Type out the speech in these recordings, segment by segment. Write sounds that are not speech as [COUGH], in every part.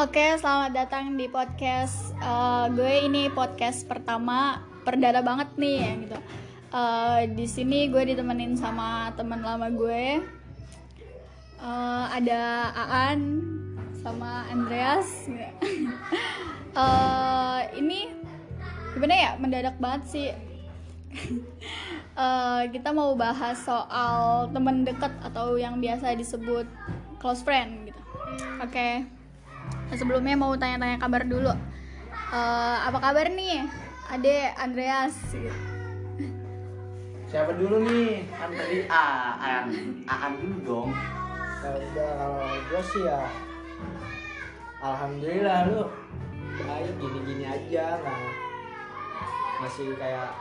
Oke, selamat datang di podcast eh, gue. Ini podcast pertama perdana banget nih ya gitu. Eh, di sini gue ditemenin sama teman lama gue. Eh, ada Aan sama Andreas. [LAUGHS] Eh, ini gimana ya? Mendadak banget sih. [LAUGHS] Eh, kita mau bahas soal teman dekat atau yang biasa disebut close friend gitu. Oke. Nah, sebelumnya mau tanya-tanya kabar dulu. Eh, apa kabar nih? Ade Andreas. Siapa dulu nih? Kan tadi Aan, Aan dulu dong. Ya udah kalau gue sih ya Alhamdulillah lu baik gini-gini aja nggak masih kayak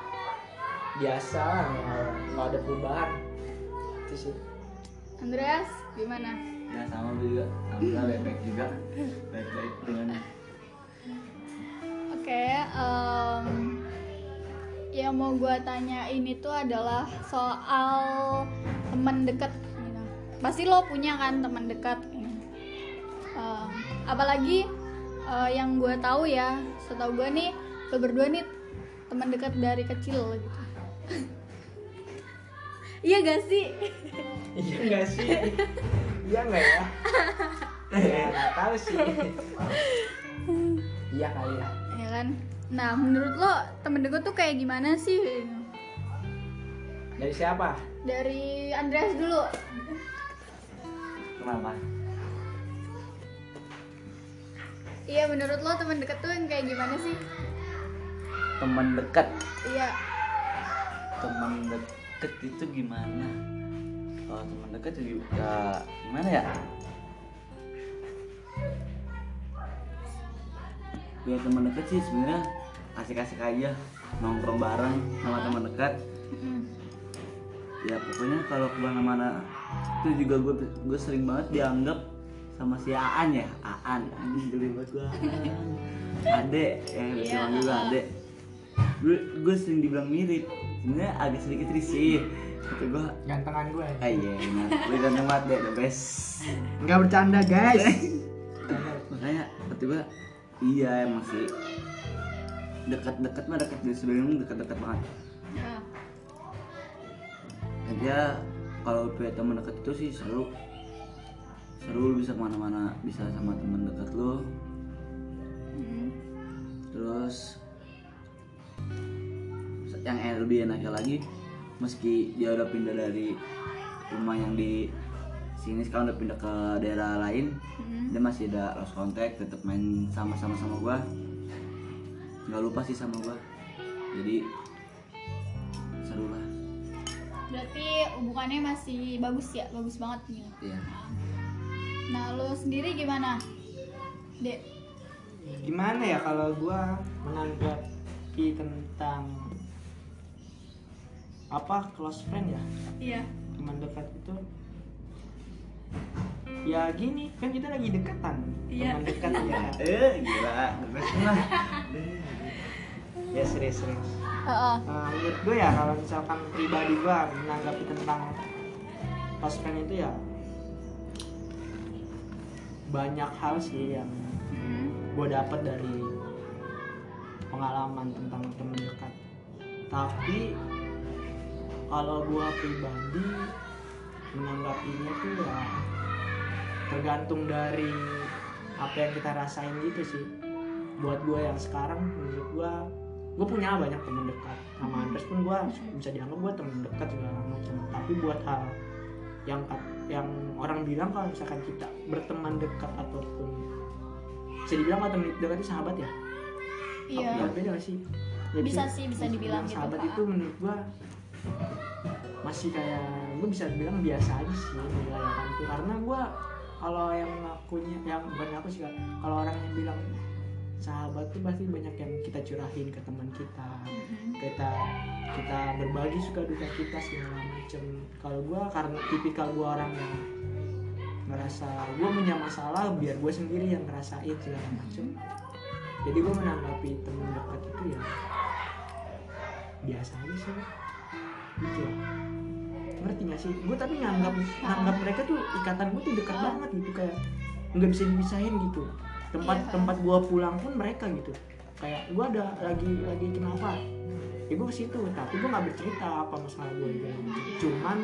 biasa nggak nggak ada perubahan itu sih Andreas gimana? Ya sama gue juga. Alhamdulillah [LAUGHS] baik-baik juga. Baik-baik dengan Oke, em, yang mau gue tanya ini tuh adalah soal teman dekat. gitu. Pasti lo punya kan teman dekat. gitu. Em, apalagi eh, yang gue tahu ya, setahu gue nih lo berdua nih teman dekat dari kecil gitu. iya gak sih? iya nggak sih [LAUGHS] iya nggak ya ya nggak tahu sih [LAUGHS] iya kali ya ya kan? Nah, menurut lo temen dekat tuh kayak gimana sih? dari siapa Dari Andreas dulu. kenapa? Iya, menurut lo teman dekat tuh yang kayak gimana sih? Teman dekat. Iya. Teman dekat itu gimana? Kalau teman dekat juga. Gimana ya? Ya teman dekat sih sebenarnya. Asik-asik aja. Nongkrong bareng sama teman dekat. Ya pokoknya kalau ke mana-mana itu juga gue gue sering banget dianggap sama si Aan ya. Aan. Anjing gede banget gue Ade. Yang Iya, bilang juga. Ade. Gue gue sering dibilang mirip. Sebenarnya agak sedikit risih kata gue gantengan gue ah iya gue ganteng banget deh the best. Nggak bercanda guys. [LAUGHS] Makanya kata gue iya emang sih. Dekat-dekat mah dekat dari sebelum dekat-dekat banget. Aja kalau punya teman dekat itu sih seru. Seru lu bisa ke mana-mana. Bisa sama teman dekat lo mm. terus yang lebih enaknya lagi meski dia udah pindah dari rumah yang di sini sekarang udah pindah ke daerah lain Mm. dia masih ada lost contact tetap main sama-sama sama gua nggak lupa sih sama gua jadi seru lah Berarti hubungannya masih bagus ya, bagus banget gitu. iya Nah, lo sendiri gimana? Dek. gimana ya kalau gua menanggapi tentang apa close friend ya Iya. teman dekat itu ya gini kan kita lagi dekatan Iya. teman dekat ya [LAUGHS] eh gila best lah [LAUGHS] ya serius serius Heeh. Nah, menurut gue ya kalau misalkan pribadi gue menanggapi tentang close friend itu ya banyak hal sih yang Mm. gue dapat dari pengalaman tentang teman dekat tapi kalau gue pribadi menanggapinya tuh ya tergantung dari apa yang kita rasain gitu sih. Buat gue yang sekarang menurut gue gue punya banyak teman dekat. Sama Andres pun gue bisa dianggap gue teman dekat segala macam. Tapi buat hal yang yang orang bilang kalau misalkan kita berteman dekat ataupun bisa dibilang kalau teman dekat itu sahabat ya? Iya. Apa beda sih? Ya, Bisa sih, bisa dibilang gitu, sahabat itu menurut gua masih kayak gue bisa bilang biasa aja sih merayakan itu karena gua kalau yang ngakunya yang bukan aku sih kalau orang yang bilang sahabat tuh pasti banyak yang kita curahin ke teman kita. Mm. kita kita berbagi suka duka kita segala macem. Kalau gua karena tipikal gua orang yang ngerasa gua punya masalah biar gue sendiri yang ngerasain segala macem. Jadi gue menanggapi teman dekat itu ya biasa aja sih gitu ngerti gak sih? Gue tapi nganggap nganggap mereka tuh ikatan gue tuh dekat banget gitu kayak nggak bisa dipisahin gitu. Tempat Iya. tempat gua pulang pun mereka gitu. Kayak gua ada lagi lagi kenapa? Ya gua ke situ tapi gua nggak bercerita apa masalah gua gitu. Cuman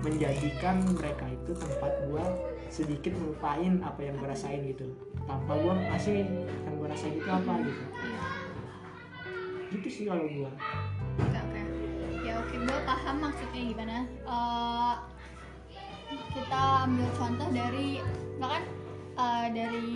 menjadikan mereka itu tempat gua sedikit melupain apa yang gua rasain gitu. Tanpa gua ngasih yang gua rasain itu apa gitu. Iya. gitu sih kalau gua gue paham maksudnya gimana. Eh, kita ambil contoh dari bahkan eh, dari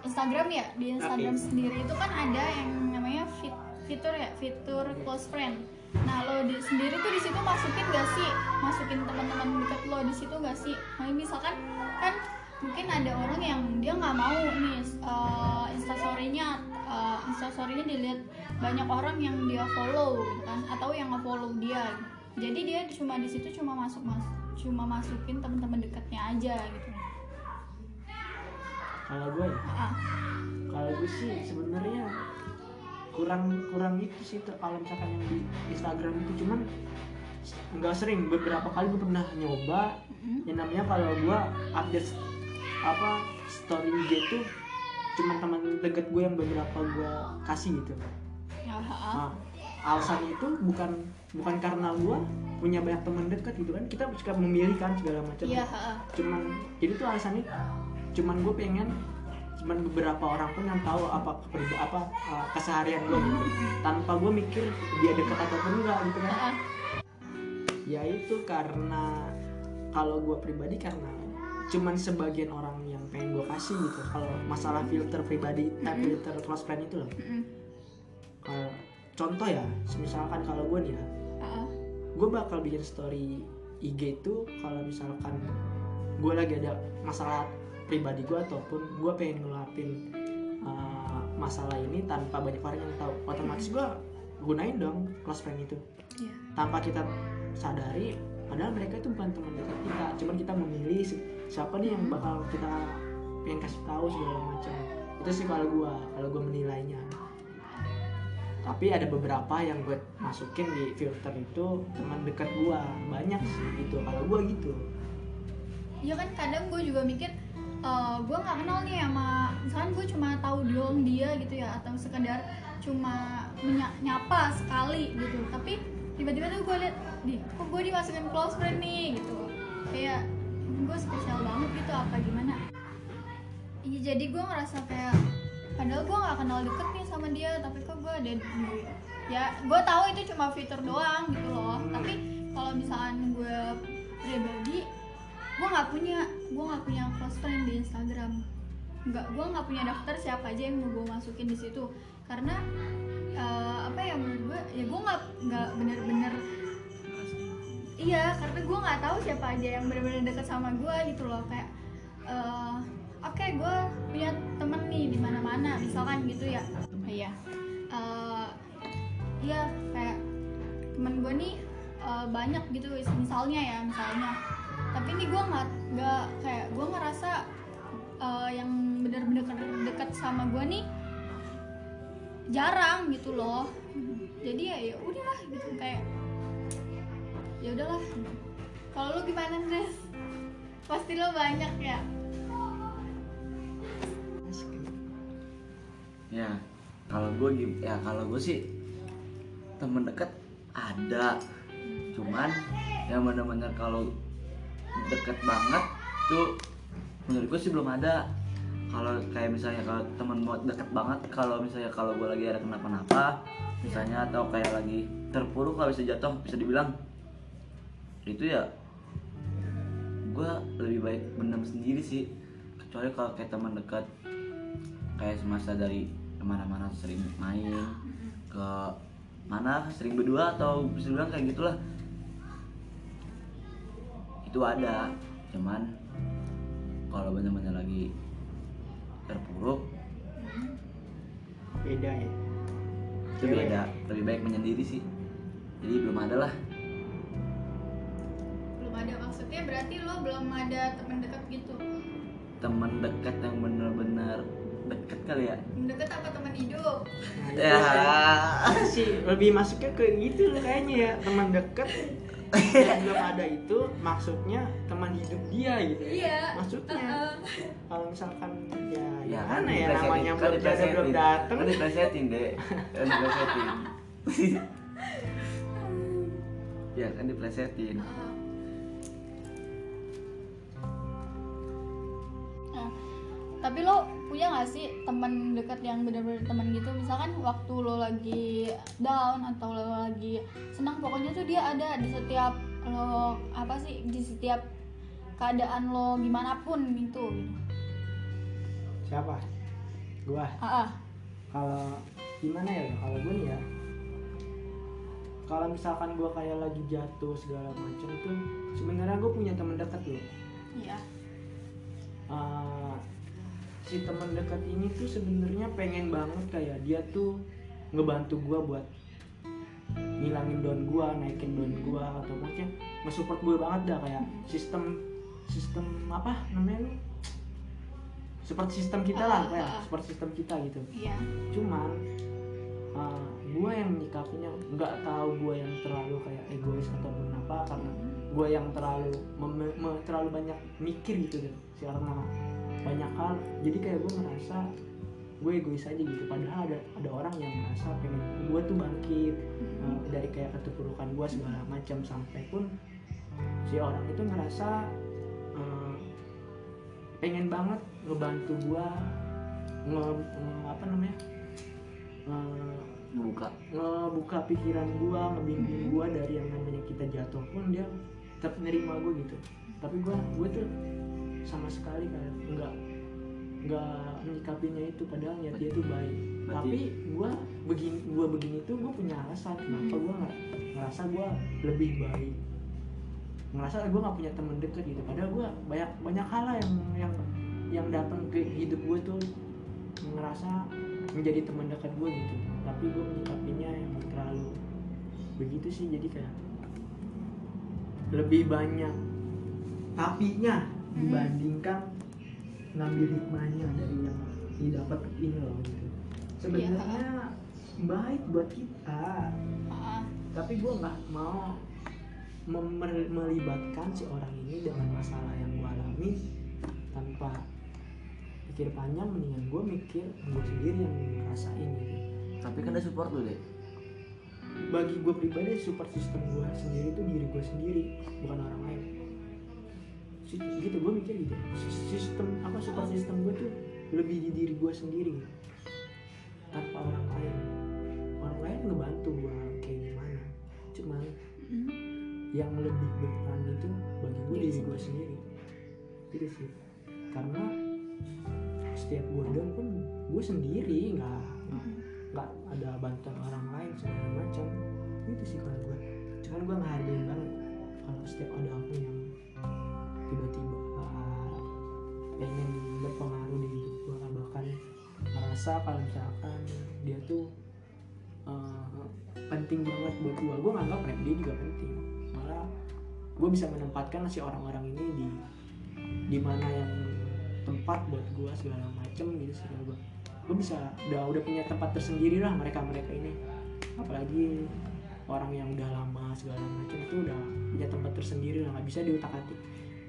Instagram ya di Instagram Oke. sendiri itu kan ada yang namanya fit, fitur ya fitur close friend. Nah lo di, sendiri tuh di situ masukin gak sih masukin teman-teman deket lo di situ gak sih? Nah, misalkan kan mungkin ada orang yang dia nggak mau nih uh, instastorynya uh, instastorynya dilihat banyak orang yang dia follow gitu kan atau yang nge-follow dia. Jadi dia cuma di situ cuma masuk mas cuma masukin teman-teman dekatnya aja gitu. Kalau gua ya? Ah, kalau gue sih sebenarnya kurang kurang itu sih kalau misalkan yang di Instagram itu. Cuman nggak sering beberapa kali gue pernah nyoba. Mm, yang namanya kalau gue update apa story IG tuh cuman teman deket gue yang beberapa gue kasih gitu. Nah, alasannya itu bukan bukan karena gue punya banyak teman dekat gitu kan. Kita suka memilih kan segala macam. Ah, ah. cuman jadi tuh alasannya cuman gue pengen cuman beberapa orang pun yang tahu apa keperba- apa uh, keseharian gue gitu. Tanpa gue mikir dia dekat ataupun enggak gitu kan. Ah, ah. ya itu karena kalau gue pribadi karena cuman sebagian orang yang pengen gue kasih gitu. Kalau masalah filter pribadi eh, filter close friend itu loh Mm-mm. Kalau- contoh ya misalkan kalau gue nih ya. Ah. gue bakal bikin story IG itu kalau misalkan gue lagi ada masalah pribadi gue ataupun gue pengen ngeluapin uh, masalah ini tanpa banyak orang yang tahu. Otomatis gue gunain dong close friend itu. Iya. tanpa kita sadari padahal mereka itu bukan teman dekat kita cuman kita memilih si- siapa nih yang bakal kita pengen kasih tahu segala macam. Itu sih kalau gue kalau gue menilainya tapi ada beberapa yang gue masukin di filter itu teman dekat gue banyak sih gitu kalau gue gitu. Ya kan kadang gue juga mikir eh gue nggak kenal nih sama misalkan gue cuma tahu doang dia gitu ya atau sekedar cuma menya- nyapa sekali gitu. Tapi tiba-tiba tuh gue liat di kok gue dimasukin close friend nih? gitu. Kayak gue spesial banget gitu apa gimana? Iya jadi gue ngerasa kayak padahal gue nggak kenal deket nih sama dia tapi kok gue ada di ya gue tahu itu cuma fitur doang gitu loh. Tapi kalau misalkan gue pribadi gue nggak punya gue nggak punya close friend di Instagram. Nggak gue nggak punya daftar siapa aja yang mau gue masukin di situ. Karena eh, apa ya menurut gue ya gue nggak nggak bener-bener iya karena gue nggak tahu siapa aja yang bener-bener deket sama gue gitu loh. Kayak eh, oke gue punya temen nih di mana-mana misalkan gitu ya. Iya. Eh, iya kayak temen gue nih eh, banyak gitu misalnya ya misalnya. Tapi ini gue nggak nggak kayak gue ngerasa eh, yang bener-bener deket sama gue nih jarang gitu loh. Jadi ya ya udahlah gitu kayak ya udahlah. Kalau lu gimana Nes? Pasti lo banyak ya ya kalau gue ya kalau gue sih temen deket ada. Cuman yang bener-bener kalau deket banget tuh menurut gue sih belum ada. Kalau kayak misalnya kalau temen mau deket banget kalau misalnya kalau gue lagi ada kenapa-napa misalnya atau kayak lagi terpuruk kalau bisa jatuh bisa dibilang itu ya gue lebih baik benem sendiri sih. Kecuali kalau kayak teman dekat kayak semasa dari ke mana-mana sering main ke mana sering berdua atau bisa bilang kayak gitulah. Itu ada cuman kalau bener-bener lagi terpuruk beda ya? itu beda. Lebih baik menyendiri sih. Jadi belum ada lah. Belum ada maksudnya berarti lo belum ada temen deket gitu? Teman dekat yang bener-bener deket kali ya? Deket apa temen hidup? Ya. Sih lebih masuknya ke gitu loh kayaknya ya teman deket. Yang belum ada itu maksudnya teman hidup dia gitu Iya. maksudnya kalau misalkan ya ya gimana ya diplesetin, namanya kan belum jadi diplesetin. belum dateng. Kan diplesetin deh kan diplesetin [LAUGHS] ya kan diplesetin Nah, tapi lo punya gak sih teman dekat yang benar-benar teman gitu? Misalkan waktu lo lagi down atau lo lagi senang pokoknya tuh dia ada di setiap lo apa sih di setiap keadaan lo gimana pun gitu. Siapa? Gua? Kalau gimana ya? Kalau gue nih ya kalau misalkan gue kayak lagi jatuh segala macam tuh sebenarnya gue punya teman dekat loh. Iya. Uh, si teman dekat ini tuh sebenarnya pengen banget kayak dia tuh ngebantu gue buat ngilangin down gue naikin down gue atau maksudnya nge-support gue banget dah kayak sistem sistem apa namanya lu support sistem kita lah Ah, kayak ah, ah. support sistem kita gitu. Iya. Cuman uh, gue yang menyikapinya nggak tahu gue yang terlalu kayak egois ataupun apa karena gue yang terlalu me- terlalu banyak mikir gitu deh karena banyak hal. Jadi kayak gue ngerasa gue egois aja gitu. Padahal ada ada orang yang merasa pengen gue tuh bangkit. Uh, dari kayak keterpurukan gue segala macam. Sampai pun si orang itu ngerasa uh, pengen banget ngebantu gue nge, nge- apa namanya? Nge- buka ngebuka pikiran gua, ngebimbing gua dari yang namanya kita jatuh pun dia tetap nerima gua gitu. Tapi gua gua tuh sama sekali kayak nggak nggak menyikapinya itu padahal niat dia tuh baik. Berarti- Tapi gua begini gua begini tuh gua punya alasan kenapa gua nggak ngerasa gua lebih baik. Ngerasa gua nggak punya temen deket gitu. Padahal gua banyak banyak hal yang yang yang datang ke hidup gua tuh ngerasa menjadi teman dekat gue gitu tapi gue menyikapinya yang terlalu begitu sih jadi kayak lebih banyak tapinya dibandingkan ngambil hikmahnya dari yang didapat ini loh gitu. Sebenarnya baik buat kita. Ah, ah. tapi gue nggak mau memer- melibatkan si orang ini dengan masalah yang gue alami tanpa pikir panjang. Mendingan gue mikir gue sendiri yang ngerasain gitu. Tapi kan ada support lu deh bagi gue pribadi support system gue sendiri itu diri gue sendiri bukan orang lain gitu gue mikir gitu. Sis- sistem apa support system gue tuh lebih di diri gue sendiri. Tanpa orang lain. Orang lain ngebantu gue kayak gimana. Cuman Mm. yang lebih berperan itu bagi gue Diri gue sendiri. gitu sih. Karena setiap gue down pun gue sendiri nggak nggak nggak ada bantuan orang lain segala macam. Itu sih kalau gue cuman gue ngehargain banget kalau setiap ada aku yang tiba-tiba pengen berpengaruh di hidup gue bahkan merasa kalau misalkan dia tuh eh, penting banget buat gue gue nganggap rap dia juga penting. Malah gue bisa menempatkan si orang-orang ini di di mana yang tempat buat gue segala macem gitu sih gue gue bisa udah udah punya tempat tersendiri lah mereka mereka ini. Apalagi orang yang udah lama segala macam itu udah punya tempat tersendiri lah. Nggak bisa diutak atik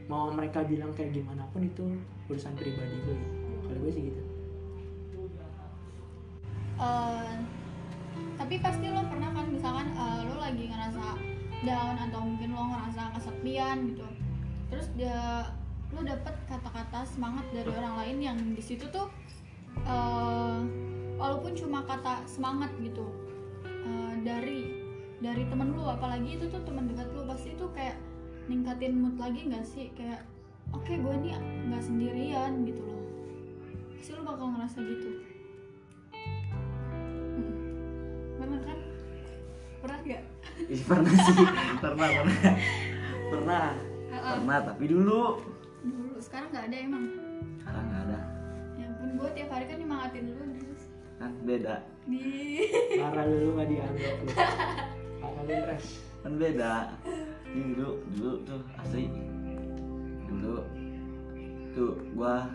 mau mereka bilang kayak gimana pun itu urusan pribadi gue. Kalau gue sih gitu. Eh, tapi pasti lo pernah kan misalkan eh, lo lagi ngerasa down atau mungkin lo ngerasa kesepian gitu. Terus dia lo dapet kata-kata semangat dari orang lain yang di situ tuh eh, walaupun cuma kata semangat gitu eh, dari dari temen lo. Apalagi itu tuh teman dekat lo pasti itu kayak ningkatin mood lagi nggak sih? Kayak oke gue nih nggak sendirian gitu loh. Pasti lo bakal ngerasa gitu. Bener kan? Pernah gak? Ih, pernah sih. Pernah pernah. Pernah. Pernah tapi dulu. Dulu, sekarang gak ada emang. Sekarang nggak ada. Ya ampun, gue tiap hari kan nyemangatin lu terus kan beda. Di... parah lu nggak dianggap lu. Parah lu kan beda ini dulu dulu tuh asli. Dulu tuh gua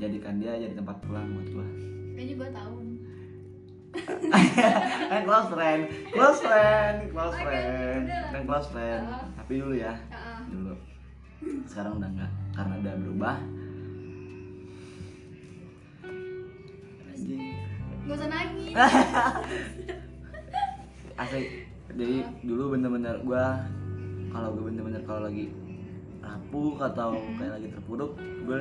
jadikan dia jadi tempat pulang buat gua. Kayaknya gue tahu. [LAUGHS] Kan close friend close friend close friend. kan close friend. Tapi dulu ya dulu. Sekarang udah enggak karena udah berubah. Gak usah nangis. [LAUGHS] asli. Jadi dulu bener-bener gua kalau gue bener-bener kalau lagi rapuh atau Hmm. kayak lagi terpuruk gue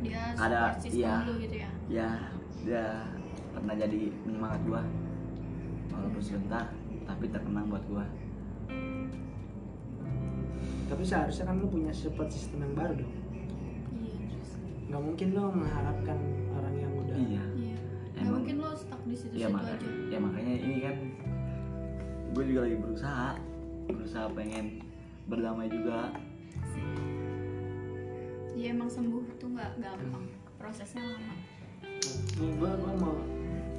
Dia Ada, iya. lu gitu ya. ya dia pernah jadi penyemangat gua walaupun sebentar tapi terkenang buat gua tapi seharusnya kan lu punya support system yang baru dong Iya, nggak mungkin lo mengharapkan orang yang udah iya Iya. Gak Emang- mungkin lo stuck di situ-situ ya makanya aja. ya makanya ini kan gue juga lagi berusaha berusaha pengen berdamai juga. Iya emang sembuh tuh nggak gampang. Prosesnya lama. nih gue gua mau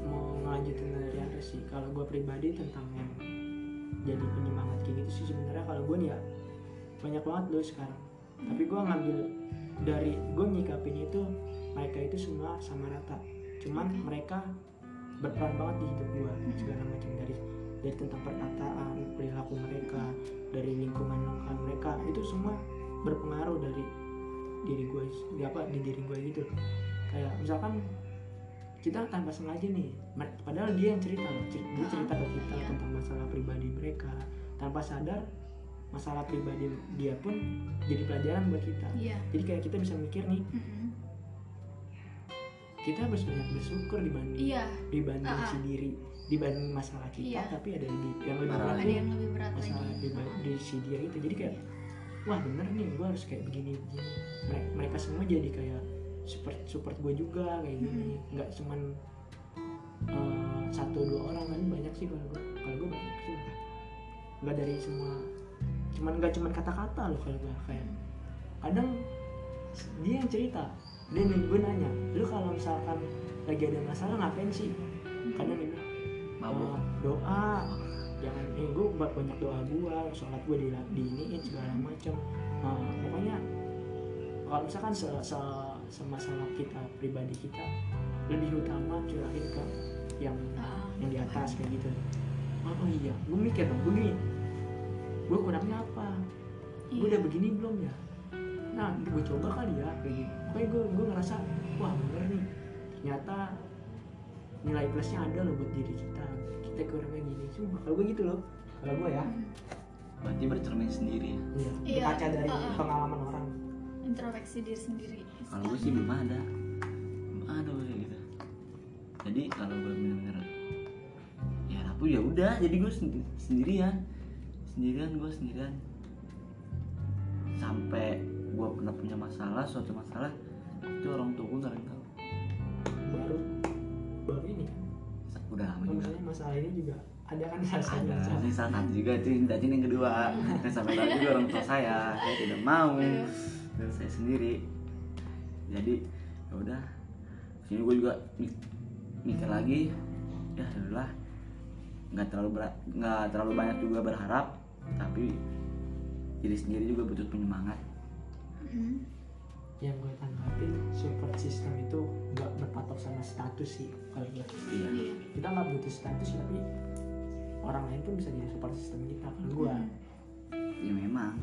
mau ngelanjutin dari Andre sih. Kalau gue pribadi tentang yang jadi penyemangat kayak gitu sih sebenarnya. Kalau gue nih ya banyak banget loh sekarang. Tapi gue ngambil dari gue nyikapin itu mereka itu semua sama rata. Cuman Oke. mereka berperan banget di hidup gue segala macam dari dari tentang perkataan perilaku mereka dari lingkungan lingkungan mereka itu semua berpengaruh dari diri gue di apa di diri gue gitu kayak misalkan kita tanpa sengaja nih padahal dia yang cerita loh dia cerita ke kita iya. tentang masalah pribadi mereka tanpa sadar masalah pribadi dia pun jadi pelajaran buat kita Iya. jadi kayak kita bisa mikir nih Mm-mm. kita harus banyak bersyukur dibanding Iya. dibanding Ah, ah. sendiri dibanding masalah kita Iya. tapi ada lebih yang lebih berat Ada yang lebih berat masalah lagi. pribadi si dia itu. Jadi kayak wah bener nih gue harus kayak begini begini. Mereka, mereka semua jadi kayak support support gue juga kayak gini. Hmm. nggak cuman eh, satu dua orang kan banyak sih kalau gue kalau gue banyak sih nggak dari semua cuman nggak cuman kata-kata loh kalau gue kayak kadang dia yang cerita dia nih gue nanya lu kalau misalkan lagi ada masalah ngapain sih? Kadang dia bilang mabuk. "Ah, doa. Jangan eh gue buat banyak doa gue sholat gue di diiniin segala macam nah, pokoknya kalau misalkan se, se, semasalah kita pribadi kita lebih utama curahin ke yang Ah. yang di atas kayak gitu. Oh, oh iya gue mikir dong gue gini gue kurangnya apa? Gue Iya. udah begini belum ya? Nah gue coba kali ya kayak gitu pokoknya gue gue ngerasa wah bener nih. Ternyata nilai plusnya ada loh buat diri kita. Kita kurangnya gini. Cuma kalau gue gitu loh. Kalau gue ya. Berarti bercermin sendiri ya? Iya. Iya, berkaca dari uh-uh. pengalaman orang. Introspeksi diri sendiri. kalau gue sih belum ada. Belum ada gue kayak gitu. Jadi kalau gue bener-bener ya rapuh ya udah jadi gue sendi- sendirian. Sendirian gue sendirian. Sampai gue pernah punya masalah suatu masalah itu orang tua gue nggak tahu baru baru ini udah lama juga. Misalnya masalah ini juga ada kan rasanya ada ini satu juga itu dan yang kedua. Dan sampai tahu juga orang tua saya. Saya tidak mau. Iya. dan saya sendiri. Jadi ya udah. Sini gue juga mi- mikir lagi. Ya udahlah. Nggak terlalu berat nggak terlalu banyak juga berharap. Tapi diri sendiri juga butuh penyemangat. Mm. Yang gue tangkapin support system itu nggak berpatok sama status sih kalau gue. Iya. Iya. kita nggak butuh status tapi orang lain pun bisa jadi support system kita kalau gue. Hmm. ya memang.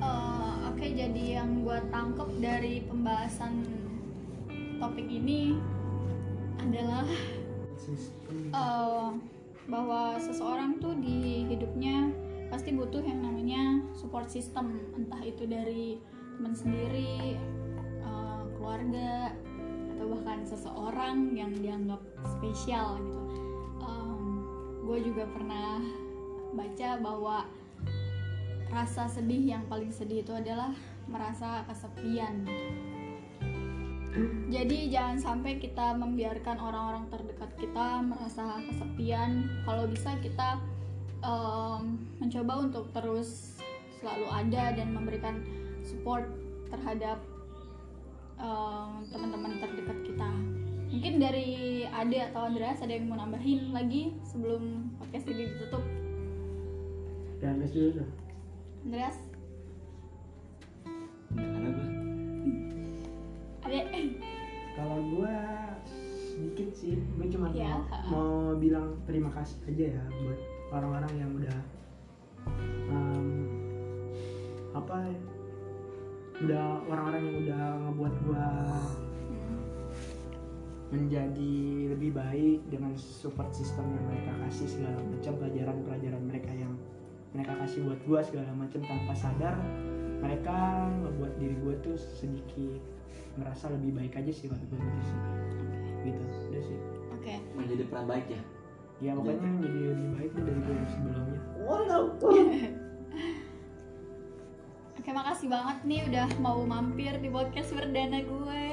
Eh, Oke, jadi yang gue tangkep dari pembahasan topik ini adalah sistem. eh, bahwa seseorang tuh di hidupnya pasti butuh yang namanya support system, entah itu dari teman sendiri, eh, keluarga, atau bahkan seseorang yang dianggap spesial gitu. gue juga pernah baca bahwa rasa sedih yang paling sedih itu adalah merasa kesepian. Jadi jangan sampai kita membiarkan orang-orang terdekat kita merasa kesepian. Kalau bisa kita em, mencoba untuk terus selalu ada dan memberikan support terhadap em, teman-teman terdekat kita. Mungkin dari Ade atau Andreas ada yang mau nambahin lagi sebelum podcast ini ditutup. dan les dulu tuh Andreas? ada gue Eh, Kalau gua sedikit sih, gue cuma Ya. mau, mau bilang terima kasih aja ya buat orang-orang yang udah em, apa ya, udah orang-orang yang udah ngebuat gua menjadi lebih baik dengan support system yang mereka kasih segala macam pelajaran-pelajaran mereka yang mereka kasih buat gua segala macam tanpa sadar mereka ngebuat diri gua tuh sedikit merasa lebih baik aja sih waktu gue gitu sih gitu udah sih. Oke. Menjadi peran baik ya ya pokoknya jadi lebih baik dari gue yang sebelumnya [LAUGHS] Oke, makasih banget nih udah mau mampir di podcast perdana gue.